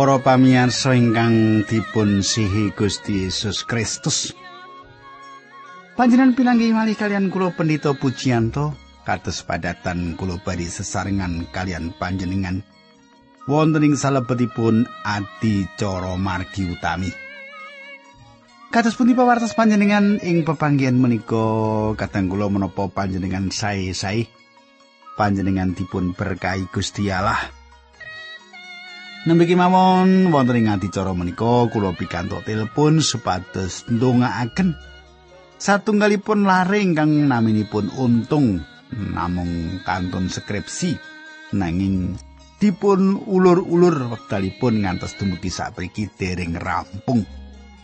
Para pamirsa ingkang dipun sihi Gusti Yesus Kristus. Panjenengan pinanggih malih kalian kula Pendito Pujiyanto kados padatan kula bari sesarengan kalian panjenengan wonten ing salebetipun adicara margi utami. Kados pundi pawartos panjenengan ing pepanggihan menika kadang kula menapa panjenengan sae-sae panjenengan dipun berkahi Gusti Allah. Nembiki mawon wonten ing adicara menika kula pikantuk telepon supados ndongaaken. Satunggalipun lare ingkang naminipun untung namung kantun skripsi. Nanging dipun ulur-ulur wektalipun ngantos dumugi sapriki dereng rampung.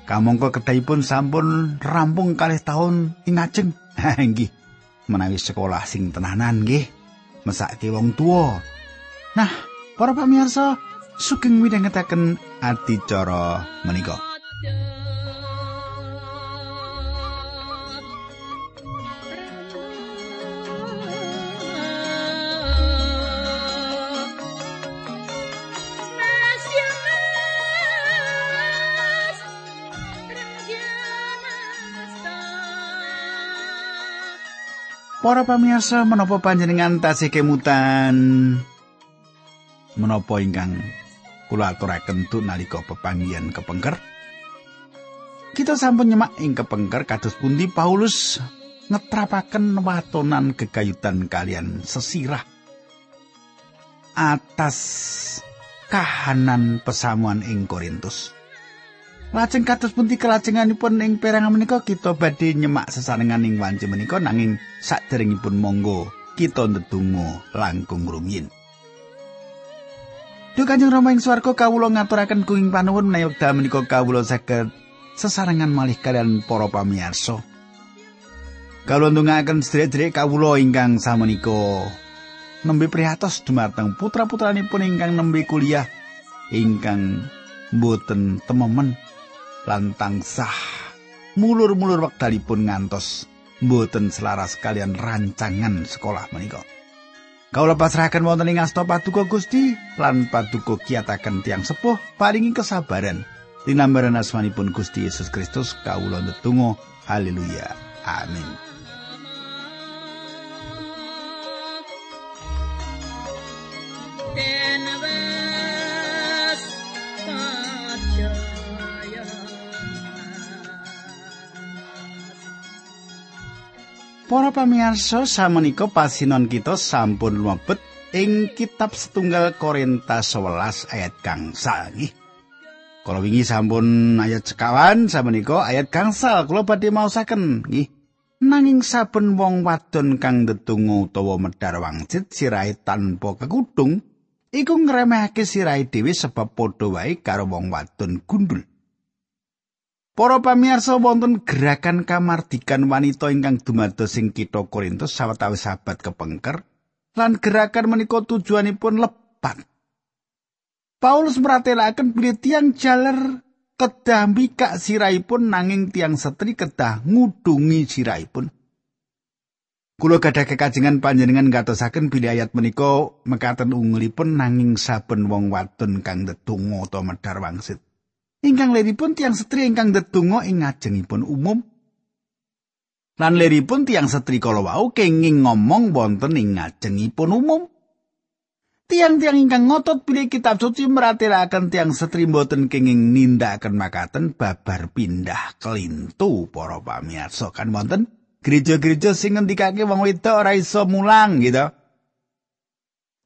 Kamangka kedahipun sampun rampung kalih taun ing ajeng. Nggih. Menawi sekolah sing tenanan nggih mesake wong tuwa. Nah para pamirsa sugeng midhangetaken adicara menika. Para pamirsa menapa panjenengan tasih kemutan menapa ingkang kula aturaken tu nalika pepanggihan kepengker. Kita sampun nyemak ing kepengker kados pundi Paulus ngetrapaken watonan gegayutan kalian sesirah atas kahanan pesamuan ing Korintus. Lajeng kados pundi kelajenganipun ing perangan menika kita badhe nyemak sesarengan ing wanci menika nanging saderengipun monggo kita ndedonga langkung rumiyin. Duh Kanjeng Rama ing swarga kawula ngaturaken kuing panuwun menawi wekdal menika kawula saged sesarengan malih kalian para pamirsa. Kawula ndongaaken sedherek kawula ingkang samenika nembe prihatos dumateng putra-putranipun ingkang nembe kuliah ingkang boten tememen lan tansah mulur-mulur wekdalipun ngantos boten selaras kalian rancangan sekolah menika. Kawula pasrahaken wonten ing asta paduka Gusti lan paduka kiyataken tiang sepuh paringi kesabaran. Dinambaran asmanipun Gusti Yesus Kristus kawula ndedonga haleluya. Amin. Para pamirsa samenika pasinon kita sampun mlebet ing kitab setunggal Korintus 11 ayat gangsal nggih. Kalau wingi sampun ayat sekawan samenika ayat gangsal kula badhe maosaken nggih. Nanging saben wong wadon kang ndedonga utawa medhar wangsit sirahe tanpa kekudung iku ngremehake sirahe dhewe sebab padha wae karo wong wadon gundul. Para pamirsa wonten gerakan kamardikan wanita ingkang dumados ing kitha Korintus sawetawis sahabat kepengker lan gerakan menika tujuanipun lepat. Paulus meratelaken bilih tiang jaler kedah mbikak sirahipun nanging tiang setri kedah ngudungi sirahipun. Kulo gadah kekajengan panjenengan ngatosaken bilih ayat menika mekaten ungelipun nanging saben wong wadon kang ndedonga utawa medhar wangsit. Ingkang leripun tiang setri ingkang ndedonga ing ngajengipun umum. Lan leripun tiang setri kala wau kenging ngomong wonten ing ngajengipun umum. Tiang-tiang ingkang ngotot pilih kitab suci meratelaken tiang setri mboten kenging nindakaken makaten babar pindah kelintu para pamirsa. Kan wonten gereja-gereja sing ngendikake wong wedok ora iso mulang gitu.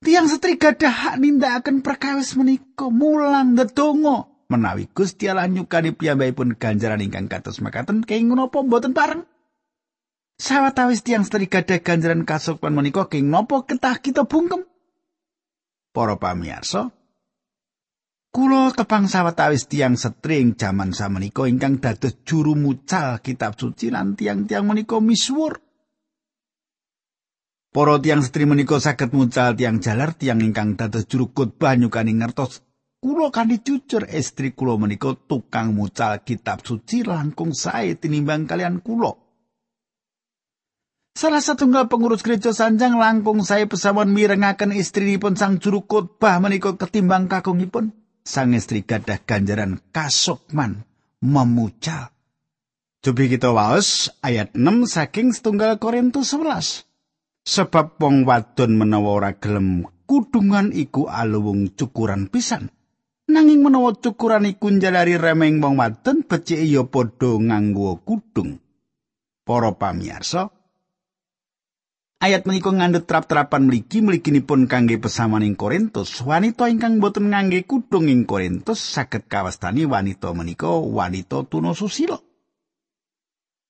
Tiang setri gadah hak nindakaken perkawis menika mulang ndedonga menawi Gusti Allah nyukani piyambakipun ganjaran ingkang kados makaten kenging napa mboten pareng sawetawis tiyang setri gadah ganjaran kasukuan menika kenging napa ketah kita bungkem para pamirsa Kulo tepang sawetawis tiang setri ing jaman samenika ingkang dados juru mucal kitab suci lan tiang-tiang menika misuwur. Para tiang setri menika saged mucal tiang jalar tiang ingkang dados juru khotbah nyukani ngertos Kulo kanthi jujur estri kulo menika tukang mucal kitab suci langkung sae tinimbang kalian kulo. Salah satunggal pengurus gereja sanjang langkung saya pesawan mirengaken istrinipun sang juru khotbah menika ketimbang kakungipun. sang istri gadah ganjaran kasukman memucal. Cobi kita waos ayat 6 saking setunggal Korintus 11. Sebab wong wadon menawa gelem kudungan iku aluwung cukuran pisan. Nanging menawa cukuran iku njalari remeng wong wadon becike ya padha nganggo kudung. Para pamirsa, ayat menika ngandhut trap-trapan mligi mliginipun kangge pesamaning Korintus. Wanita ingkang boten ngangge kudung ing Korintus saged kawastani wanita menika wanita tuna susila.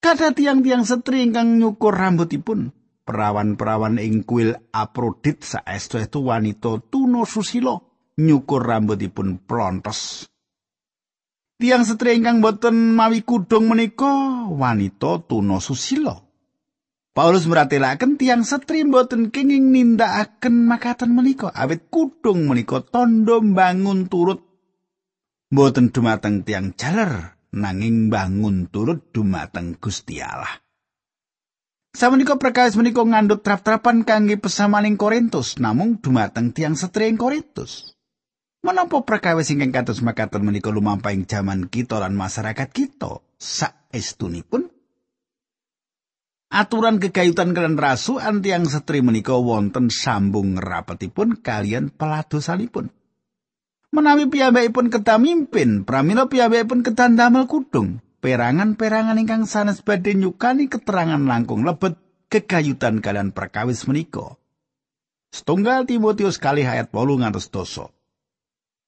Kata tiang-tiang setri ingkang nyukur rambutipun, perawan-perawan ing kuil Aprodit saestu itu wanita tuna susila. Nyukur rambutipun plontos. Tiang setri ingkang boten mawi kudung menika wanita tuna susila. Paulus meratelaken tiang setri boten kenging nindakaken makaten menika awit kudung menika tondo bangun turut boten dumateng tiang jaler nanging bangun turut dumateng Gusti Allah. Samenika perkawis menika ngandhut trap-trapan kangge pesamaning Korintus namung dumateng tiang setri ing Korintus. Menapa perkawis ingkang kados makaten menika lumampahing jaman kita lan masyarakat kita saestunipun? Aturan kegayutan kalian rasu antiang setri menika wonten sambung rapetipun kalian peladosanipun. Menawi piyambakipun kedah mimpin, pramila piyambakipun damel kudung. Perangan-perangan ingkang sanes badhe nyukani keterangan langkung lebet kegayutan kalian perkawis menika. Setunggal Timotius kali ayat 8 ngantos.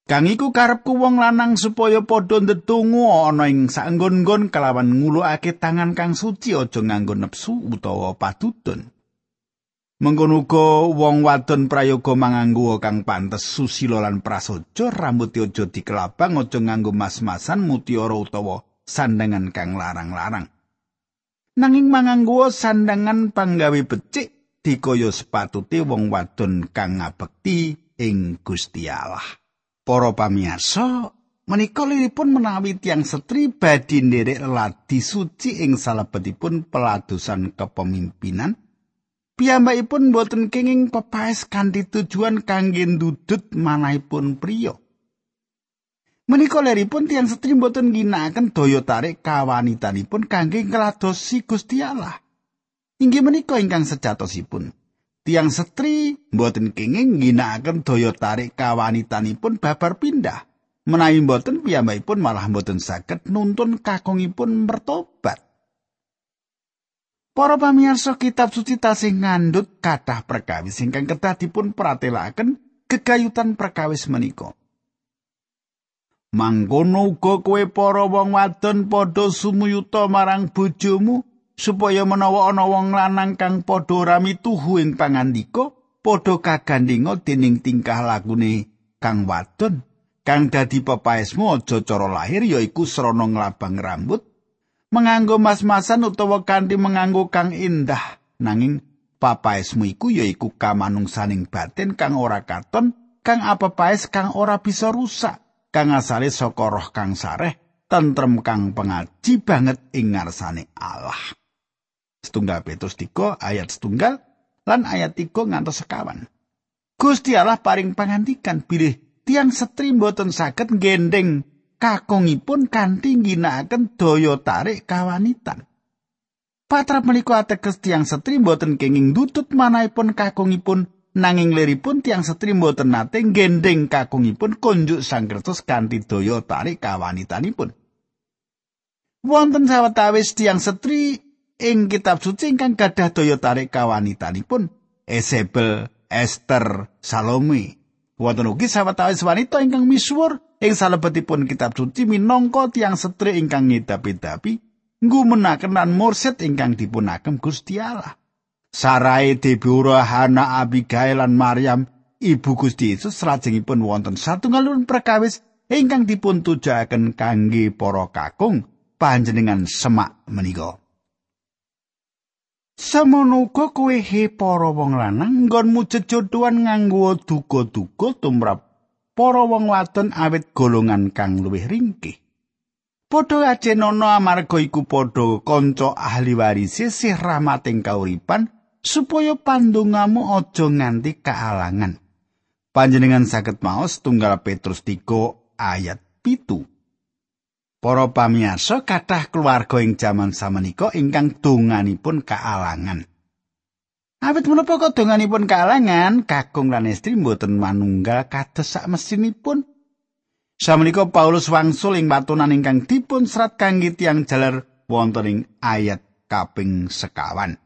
Kang iku karepku wong lanang supaya padha ndedonga ana ing sanggon-nggon kelawan ngulukake tangan kang suci aja nganggo nepsu utawa padudon. Mengkono uga wong wadon prayoga manganggo kang pantes susila lan prasaja rambut aja dikelabang aja nganggo mas-masan mutiara utawa sandangan kang larang-larang. Nanging manganggo sandangan panggawe becik dikaya sepatute wong wadon kang ngabekti ing Gusti Allah. Para pamirsa, menika liripun menawi tiang setri badhe nderek ladi suci ing salebetipun peladosan kepemimpinan. Piyambakipun boten kenging pepaes kanthi tujuan kangge ndudut manahipun priya. Menika liripun tiang setri boten ginakaken daya tarik kawanitanipun kangge ngladosi Gusti Allah. Inggih menika ingkang sejatosipun. Tiang setri mboten kenging ngginakaken daya tarik kawanitanipun babar pindah menawi mboten piyambakipun malah mboten saged nuntun kakungipun mertobat Para pamirsa kitab suci tasih ngandhut kathah perkawis ingkang kedah dipun pratelaken kegayutan perkawis menika. Mangkono uga kowe para wong wadon padha sumuyuta marang bojomu supaya menawa ana wong lanang kang padha ora mituhu ing pangandika padha kagandhinga dening tingkah lakune kang wadon. Kang dadi pepaesmu aja cara lahir yaiku srana nglabang rambut menganggo mas-masan utawa kanthi menganggo kang indah. Nanging papaesmu iku yaiku kamanungsaning batin kang ora katon kang apa paes kang ora bisa rusak kang asale saka roh kang sareh tentrem kang pengaji banget ing ngarsane Allah setunggal Petrus 3 ayat setunggal lan ayat 3 ngantos sekawan. Gusti Allah paring pangantikan bilih tiang setri mboten saged gendeng kakungipun kanthi ngginakaken daya tarik kawanitan. Patrap menika ateges tiang setri mboten kenging dutut manahipun kakungipun nanging liripun tiang setri mboten nate gendeng kakungipun konjuk Sang Kristus kanthi daya tarik kawanitanipun. Wonten sawetawis tiang setri ing kitab suci ingkang gadah daya tarik kawanitanipun Isabel, Esther, Salome. Wonten ugi sawetawis wanita ingkang misuwur ing salebetipun kitab suci minangka tiang setri ingkang ngedapi-dapi nggumenaken lan mursid ingkang dipunagem Gusti Allah. Sarai Deborah, Hana, Abigail lan Maryam ibu Gusti Yesus salajengipun wonten satunggalipun perkawis ingkang dipun tujuaken kangge para kakung panjenengan semak menika. Samono uga kowe he para wong lanang nggonmu jejodhoan nganggo duga-duga tumrap para wong wadon awit golongan kang luwih ringkih. Padha ajenana amarga iku padha kanca ahli waris sih rahmating kauripan supaya pandongamu aja nganti kaalangan. Panjenengan saged maos tunggal Petrus 3 ayat pitu. Para pamirsa kathah keluarga ing jaman samenika ingkang donganipun kaalangan. Awit menapa kok donganipun kaalangan, kakung lan istri mboten manunggal kados sak mesinipun. Samenika Paulus wangsul ing watunan ingkang dipun serat kangge tiyang jaler wonten ing ayat kaping sekawan.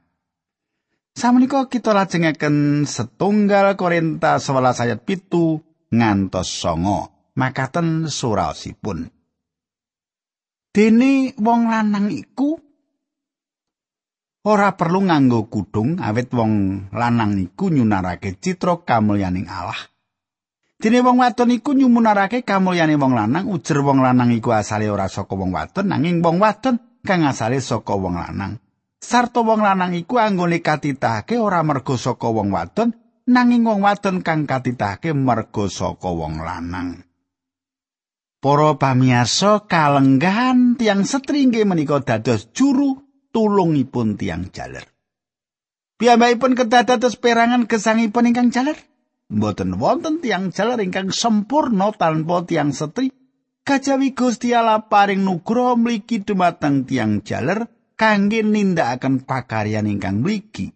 Samenika kita lajengaken setunggal Korintus 11 ayat pitu ngantos songo makaten suraosipun. Dene wong lanang iku ora perlu nganggo kudung awit wong lanang iku nyunarake citra kamulyaning Allah. Dene wong wadon iku nyumunarake kamulyane wong lanang, ujer wong lanang iku asale ora saka wong wadon nanging wong wadon kang asale saka wong lanang. Sarta wong lanang iku anggone katitahake ora mergo saka wong wadon nanging wong wadon kang katitahake mergo saka wong lanang. Para pamiyarsa kalenggahan tiang setri nggih menika dados juru tulungipun tiang jaler. Piyambakipun kedah dados perangan gesangipun ingkang jaler. Mboten wonten tiang jaler ingkang sempurna tanpa tiang setri. Kajawi Gusti Allah paring nugroho mligi dumateng tiang jaler kangge nindakaken pakaryan ingkang mligi.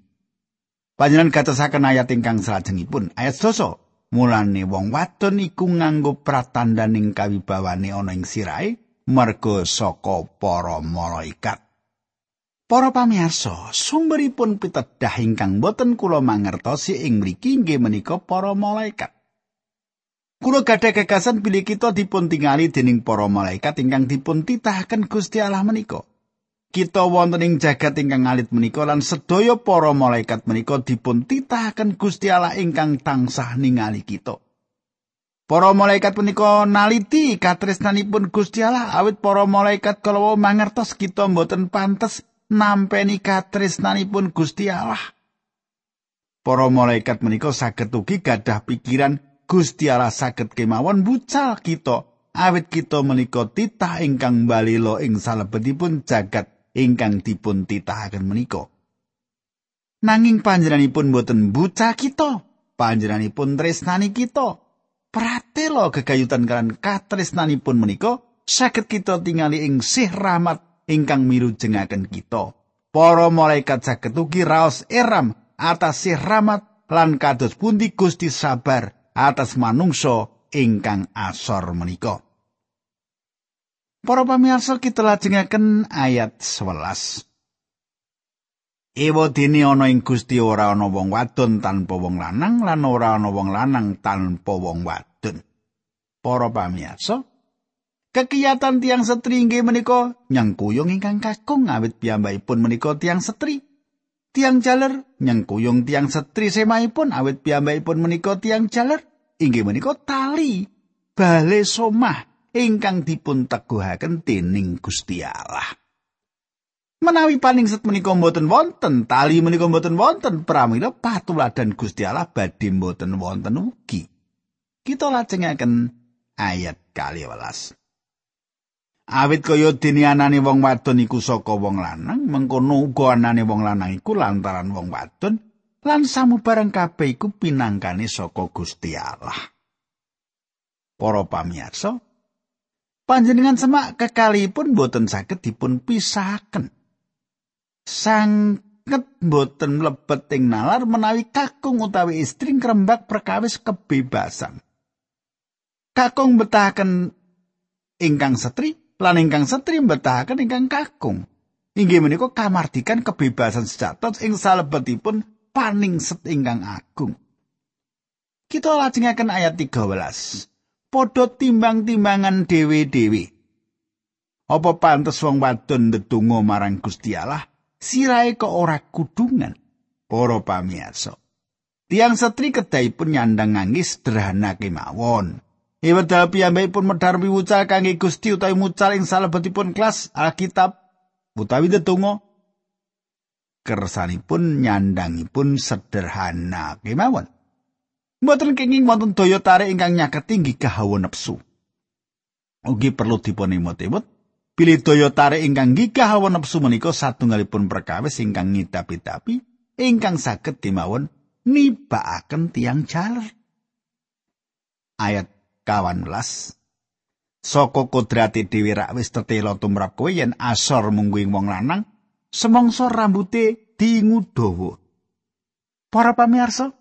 Panjenengan gatosaken ayat ingkang salajengipun ayat 12. Mulane wong wadon iku nganggo pratandaning kawibawane ana ing sirahe merga saka para malaikat. Para pamirsa, sumberipun pitedah ingkang boten kula mangertosi ing mriki inggih menika para malaikat. Kula gadah gagasan bilih kita dipun tingali dening para malaikat ingkang dipun titahaken Gusti Allah menika. Kita wonten ing jagat ingkang alit menika lan sedaya para malaikat menika dipun titahaken Gusti Allah ingkang tansah ningali kita. Para malaikat menika naliti katresnanipun Gusti Allah awit para malaikat kalawa mangertos kita mboten pantes nampeni katresnanipun Gusti Allah. Para malaikat menika saged ugi gadah pikiran Gusti Allah saged kemawon bucal kita awit kita menika titah ingkang balilo ing salebetipun jagat ingkang dipun titahaken menika. Nanging panjenenganipun boten buta kita, panjenenganipun tresnani kita. Pratela gegayutan kan katresnanipun menika saged kita tingali ing sih rahmat ingkang mirujengaken kita. Para malaikat saged ugi raos eram atas sih rahmat lan kados pundi Gusti sabar atas manungsa ingkang asor menika. Para pamirsa kita lajengaken ayat 11. Ewa dene ana ing Gusti ora ana wong wadon tanpa wong lanang lan ora ana wong lanang tanpa wong wadon. Para pamirsa, kekiyatan tiang setri inggih menika nyangkuyung ingkang kakung awit piyambakipun menika tiang setri. Tiang jaler nyangkuyung tiang setri semaipun awit piyambakipun menika tiang jaler inggih menika tali bale somah ingkang dipun teguhaken dening Gusti Allah. Menawi paningset menika mboten wonten, tali menika mboten wonten, pramila patuladan Gusti Allah badhe mboten wonten ugi. Kita lajengaken ayat 12. Awit kaya dene anane wong wadon iku saka wong lanang, mengkono uga anane wong lanang iku lantaran wong wadon lan samubarang kabeh iku pinangkane saka Gusti Allah. Para pamirsa, panjenengan semak kekalipun boten saged dipun pisahaken. Sangket boten mlebet ing nalar menawi kakung utawi istri ngrembak perkawis kebebasan. Kakung betahaken ingkang setri lan ingkang setri betahaken ingkang kakung. Inggih menika kamardikan kebebasan sejatos ing salebetipun paningset ingkang agung. Kita lajengaken ayat 13. Padha timbang-timbangan dhewe-dhewe. Apa pantes wong wadon ndedonga marang Gusti Allah, sirahe kok ora kudungan? Para pamirsa. Tiang setri kedahipun nyandang ngangge sederhana kemawon. Iwedal piyambakipun medhar miwucal kangge Gusti utawi mucal ing salebetipun kelas Alkitab utawi ndedonga. Kersanipun nyandangipun sederhana kemawon. Mboten kenging wonten daya tarik ingkang nyaketi inggih hawa nepsu. Ugi perlu dipun imut-imut pilih daya tarik ingkang gigah hawa nepsu menika satunggalipun perkawis ingkang ngidapi-dapi ingkang saged dimawon nibakaken tiang jaler. Ayat 18 saka kodrate dhewe rak wis tetelo tumrap kowe yen asor mungguing wong lanang semongso rambuté dingu dawa para pamirsa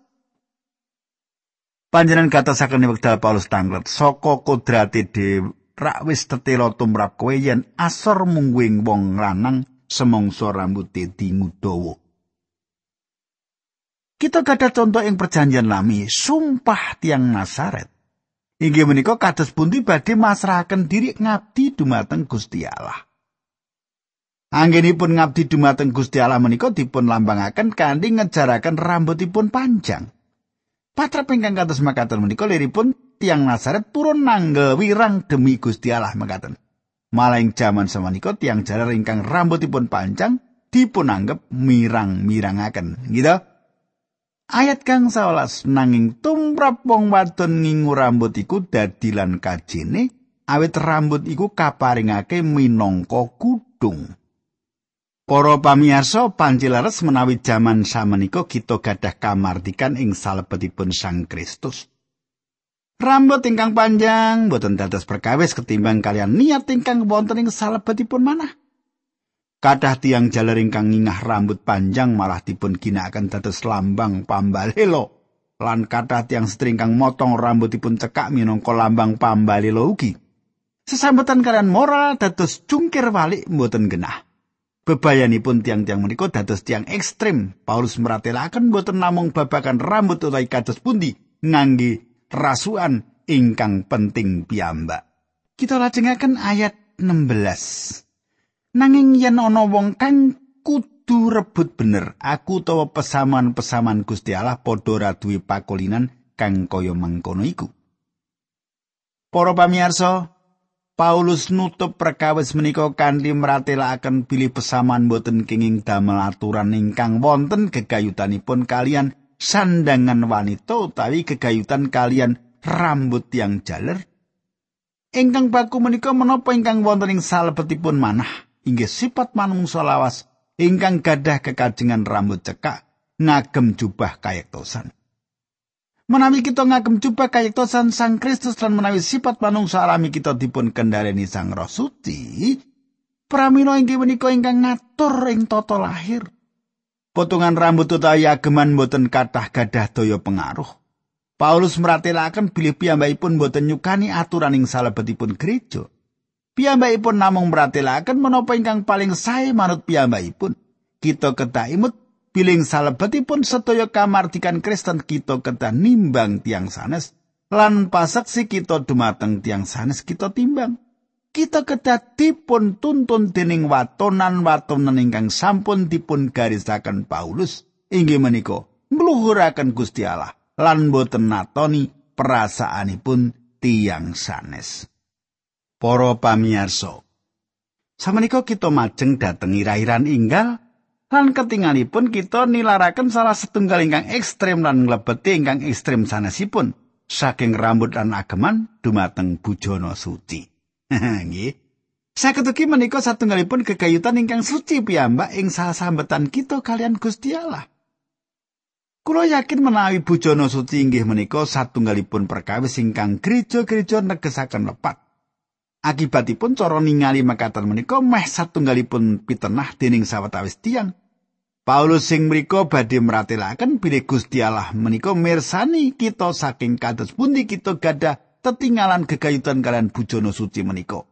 panjenengan gatosaken wekdal Paulus tanglet saka kodrate dhewe rak wis tetelo tumrap kowe yen asor mungguing wong lanang dawa Kita gada contoh ing perjanjian lami, sumpah tiang Nasaret. Inggih menika kados pundi badhe masrahaken diri ngabdi dumateng Gusti Allah. Anggenipun ngabdi dumateng Gusti Allah menika dipun lambangaken kanthi ngejaraken rambutipun panjang. Patrap ingkang kados makaten menika liripun tiang Nasaret turun nanggel wirang demi Gusti Allah makaten. Malah ing jaman samenika tiang jaler ingkang rambutipun panjang dipun anggap mirang-mirangaken. Gitu? Ayat kang 11 nanging tumrap wong wadon ngingu rambut iku dadi lan kajene awit rambut iku kaparingake minangka kudung. Para pamirsa panjilares menawi jaman samenika kita gadah kamardikan ing salebetipun Sang Kristus. Rambut ingkang panjang boten dados perkawis ketimbang kalian niat ingkang wonten ing salebetipun manah. Kadah tiang jaler ingkang ngingah rambut panjang malah dipun ginakaken dados lambang pambalelo. Lan kadah tiang setringkang motong rambutipun cekak minangka lambang pambalelo ugi. Sesambetan kalian moral dados cungkir walik mboten genah. Bebayanipun tiang-tiang menika dados tiang ekstrim. Paulus meratelaken mboten namung babakan rambut utawi kados pundi ngangge rasuan ingkang penting piyambak. Kita lajengaken ayat 16. Nanging yen ana wong kang kudu rebut bener, aku utawa pesaman-pesaman Gusti Allah padha ra duwe pakolinan kang kaya mengkono iku. Para pamirsa, Paulus nutup perkawis menika kanthi mratelakaken bilih pesaman boten kenging damel aturan ingkang wonten gegayutanipun kalian sandangan wanita utawi gegayutan kalian rambut yang jaler. Ingkang baku menika menapa ingkang wonten ing salebetipun manah inggih sifat manungsa lawas ingkang gadah kekajengan rambut cekak ngagem jubah kayektosan. Menawi kita ngagem jubah kayektosan Sang Kristus lan menawi sifat manungsa alami kita dipun kendhaleni Sang Roh Suci, pramila inggih menika ingkang ngatur ing tata lahir. Potongan rambut utawi ageman boten kathah gadah daya pengaruh. Paulus meratelaken bilih piyambakipun boten nyukani aturan ing salebetipun gereja. piyambakipun namung meratelaken menapa ingkang paling sae manut piyambakipun. Kita kedah imut piling salebetipun sedaya kamardikan Kristen kita kedah nimbang tiang sanes lan pasaksi kita dumateng tiang sanes kita timbang. Kita kedah dipun tuntun dening watonan-watonan ingkang sampun dipun garisaken Paulus inggih menika mluhuraken Gusti Allah lan boten natoni perasaanipun tiang sanes. para pamirsa. Samenika kita majeng dhateng ira-iran inggal lan ketingalipun kita nilaraken salah setunggal ingkang ekstrem lan nglebeti ingkang ekstrem sanesipun saking rambut lan ageman dumateng bujana suci. Nggih. Saged ugi menika satunggalipun kegayutan ingkang suci piyambak ing sasambetan kita kalian Gusti Allah. Kulo yakin menawi bujana suci inggih menika satunggalipun perkawis ingkang gereja-gereja negesaken lepat. Akibatipun cara ningali makaten menika meh satunggalipun pitenah dening sawetawis tiyang. Paulus sing mriku badhe meratelaken bilih Gusti Allah menika mirsani kita saking kados pundi kita gadah tetinggalan gegayutan kalian bujono suci menika.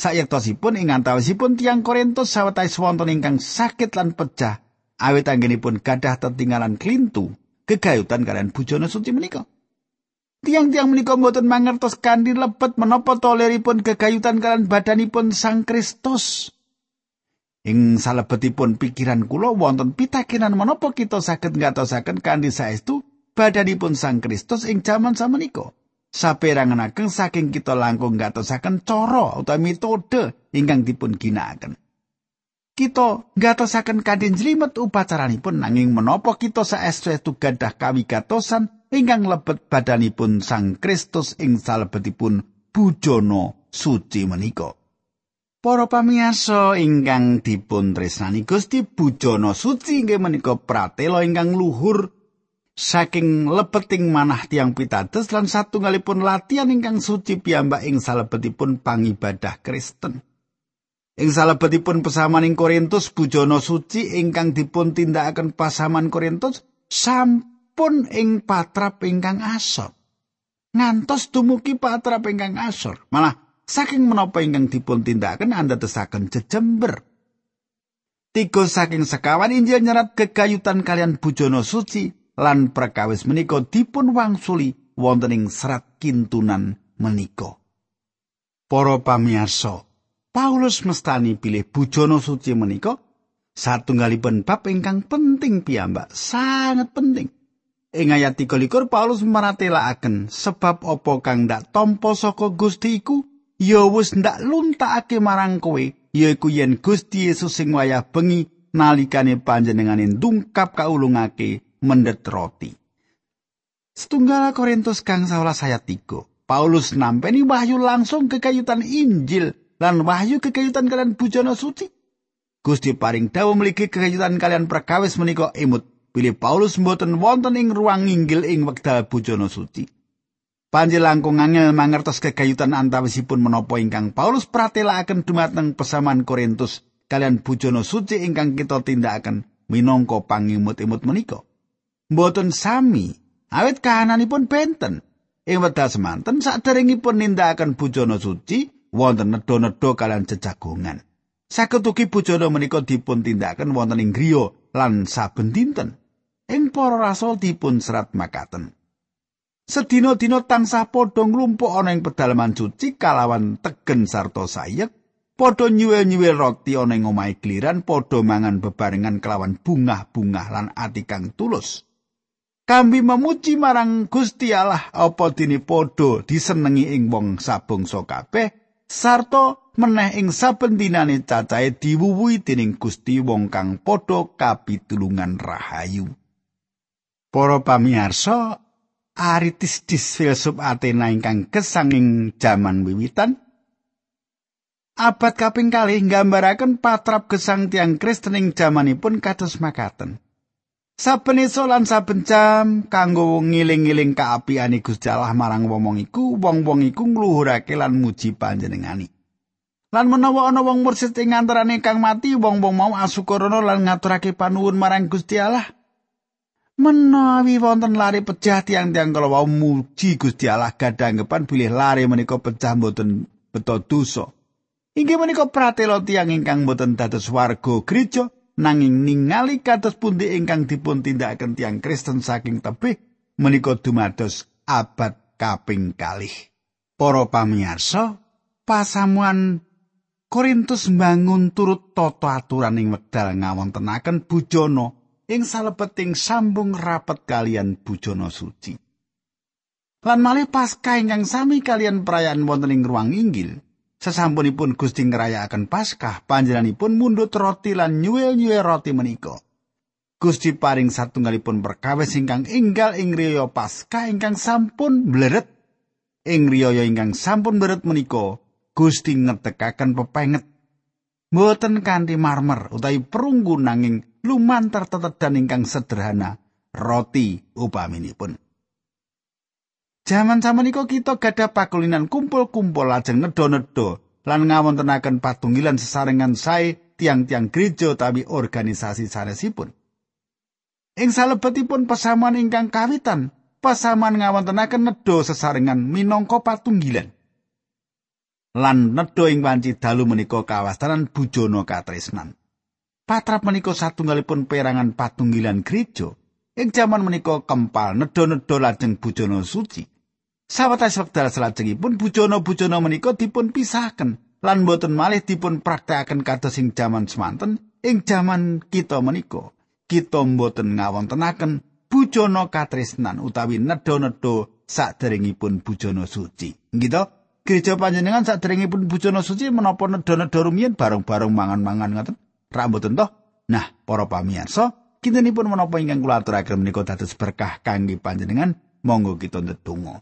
Sayektosipun ing antawisipun tiang Korintus sawetawis wonten ingkang sakit lan pecah awit anggenipun gadah tetinggalan klintu gegayutan kalian bujono suci menika. Tiang-tiang menika mboten mangertos kanthi lebet menapa toleripun kegayutan kalian badanipun Sang Kristus. Ing salebetipun pikiran kula wonten pitakenan menapa kita saged ngatosaken kanthi saestu badanipun Sang Kristus ing jaman samenika. Saperangan ageng saking kita langkung ngatosaken cara utawa metode ingkang dipun ginakaken. Kita ngatosaken kanthi jlimet upacaranipun nanging menapa kita saestu gadah kawigatosan ingkang lebet badanipun Sang Kristus ing salebetipun bujana suci menika. Para pamiyasa ingkang dipun tresnani Gusti bujana suci inggih menika pratela ingkang luhur saking lepeting manah tiang pitados lan satunggalipun latihan ingkang suci piyambak ing salebetipun pangibadah Kristen. Ing salebetipun pesamaning Korintus bujana suci ingkang dipun tindakaken pasaman Korintus sampun ing patrap ingkang asor. Ngantos dumugi patrap ingkang asor. Malah saking menapa ingkang dipun tindakaken andadosaken jejember. Tiga saking sekawan Injil nyerat kegayutan kalian bujana suci lan perkawis menika dipun wangsuli wonten ing serat kintunan menika. Para pamirsa, Paulus mestani pilih bujana suci menika satunggalipun bab ingkang penting piyambak, sangat penting. Ing ayat 23 Paulus maratelakaken sebab apa kang ndak tampa saka Gusti iku ya wis ndak luntakake marang kowe yaiku yen Gusti Yesus sing wayah bengi nalikane panjenengane ndungkap kaulungake mendet roti. Setunggal Korintus kang 11 ayat 3. Paulus nampeni wahyu langsung kekayutan Injil lan wahyu kekayutan kalian bujana suci. Gusti paring dawa mligi kekayutan kalian perkawis menika imut. Pilih Paulus mboten wonten ing ruang inggil ing wekdal bujana suci. Panji langkung angel mangertos kekayutan antawisipun menapa ingkang Paulus pratelakaken dumateng pesaman Korintus kalian bujana suci ingkang kita tindakaken minangka pangimut-imut menika. Mboten sami awit kahananipun benten. Ing wekdal semanten saderengipun nindakaken bujana suci wonten nedha-nedha kalian jejagongan. Saged ugi bujana menika dipun tindakaken wonten ing griya lan saben dinten. Ing para rasul dipun serat makaten. Sedina-dina tansah padha nglumpuk ana ing pedalaman suci kalawan tegen sarta sayek, padha nyuwil-nyuwil roti ana ing omahe kliran, padha mangan bebarengan kelawan bungah-bungah lan ati kang tulus. Kambi memuji marang Gusti Allah apa dene padha disenengi ing wong sabangsa kabeh sarta meneh ing saben dinane cacahe diwuwuhi dening Gusti wong kang padha kapitulungan rahayu. Para pamirsa, aritis dis filsuf Athena ingkang kesanging jaman wiwitan abad kaping kalih nggambaraken patrap gesang tiang Kristen ing jamanipun kados makaten. Saben esuk lan saben jam kanggo ngiling-iling kaapiane Gusti Allah marang wong iku, wong-wong iku ngluhurake lan muji panjenengani. Lan menawa ana wong mursid ing antarané kang mati, wong-wong mau asukurana lan ngaturake panuwun marang Gusti Allah. Menawi wonten lari pecah tiang-tiang kalau wau muji Gusti Allah gadanggepan bilih lari menika pecah mboten beto dosa. Inggih menika pratela tiang ingkang mboten dados warga gereja, nanging ningali kados pundi ingkang dipun tindakaken tiang Kristen saking tebih menika dumados abad kaping kalih. Para pamirsa, pasamuan Korintus mbangun turut tata aturan ing wekdal ngawontenaken bujana ing salebeting sambung rapet kalian bujana suci. Lan malih pasca ingkang sami kalian perayaan wonten ing ruang inggil, Sesampunipun Gusti ngrayakaken Paskah, panjenenganipun mundhut roti lan nyuwil-nyuwil roti menika. Gusti paring satunggalipun perkawis ingkang inggal ing riya Paskah ingkang sampun bleret. Ing riya ingkang sampun bleret menika, Gusti ngetekaken pepenget. Mboten kanthi marmer utawi perunggu nanging lumantar tetedan ingkang sederhana, roti upaminipun. Jaman samenika kita gadah pakulinan kumpul-kumpul lajeng nedha-nedha lan ngawontenaken patunggilan sesarengan sae tiang-tiang gereja tapi organisasi sanesipun. Ing salebetipun pesaman ingkang kawitan, pesaman ngawontenaken nedha sesarengan minangka patunggilan. Lan nedha ing wanci dalu menika kawastanan bujana katresnan. Patrap menika satunggalipun perangan patunggilan gereja. Ing jaman menika kempal nedha-nedha lajeng bujana suci. Sawetawis wekdal salajengipun bujana-bujana menika dipun pisahaken lan boten malih dipun praktekaken kados ing jaman semanten ing jaman kita menika. Kita mboten ngawontenaken bujana katresnan utawi nedha-nedha saderengipun bujana suci. Gitu? Gereja panjenengan saderengipun bujana suci menapa nedha-nedha rumiyin bareng-bareng mangan-mangan ngoten? Ra mboten toh? Nah, para pamirsa, kintenipun menapa ingkang kula aturaken menika dados berkah kangge panjenengan, monggo kita ndedonga.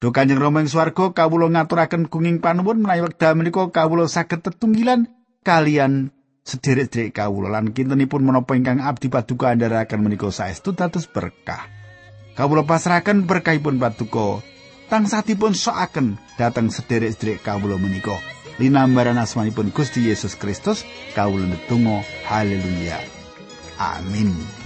Duh Kanjeng Rama ing swarga kawula ngaturaken gunging panuwun menawi wekdal menika kawula saged tetunggilan kalian sederek-sederek kawula lan kintenipun menapa ingkang abdi paduka andharaken menika saestu dados berkah. Kawula pasrahaken berkahipun paduka tangsatipun sokaken dhateng sederek-sederek kawula menika. Linambaran asmanipun Gusti Yesus Kristus kawula netunggal haleluya. Amin.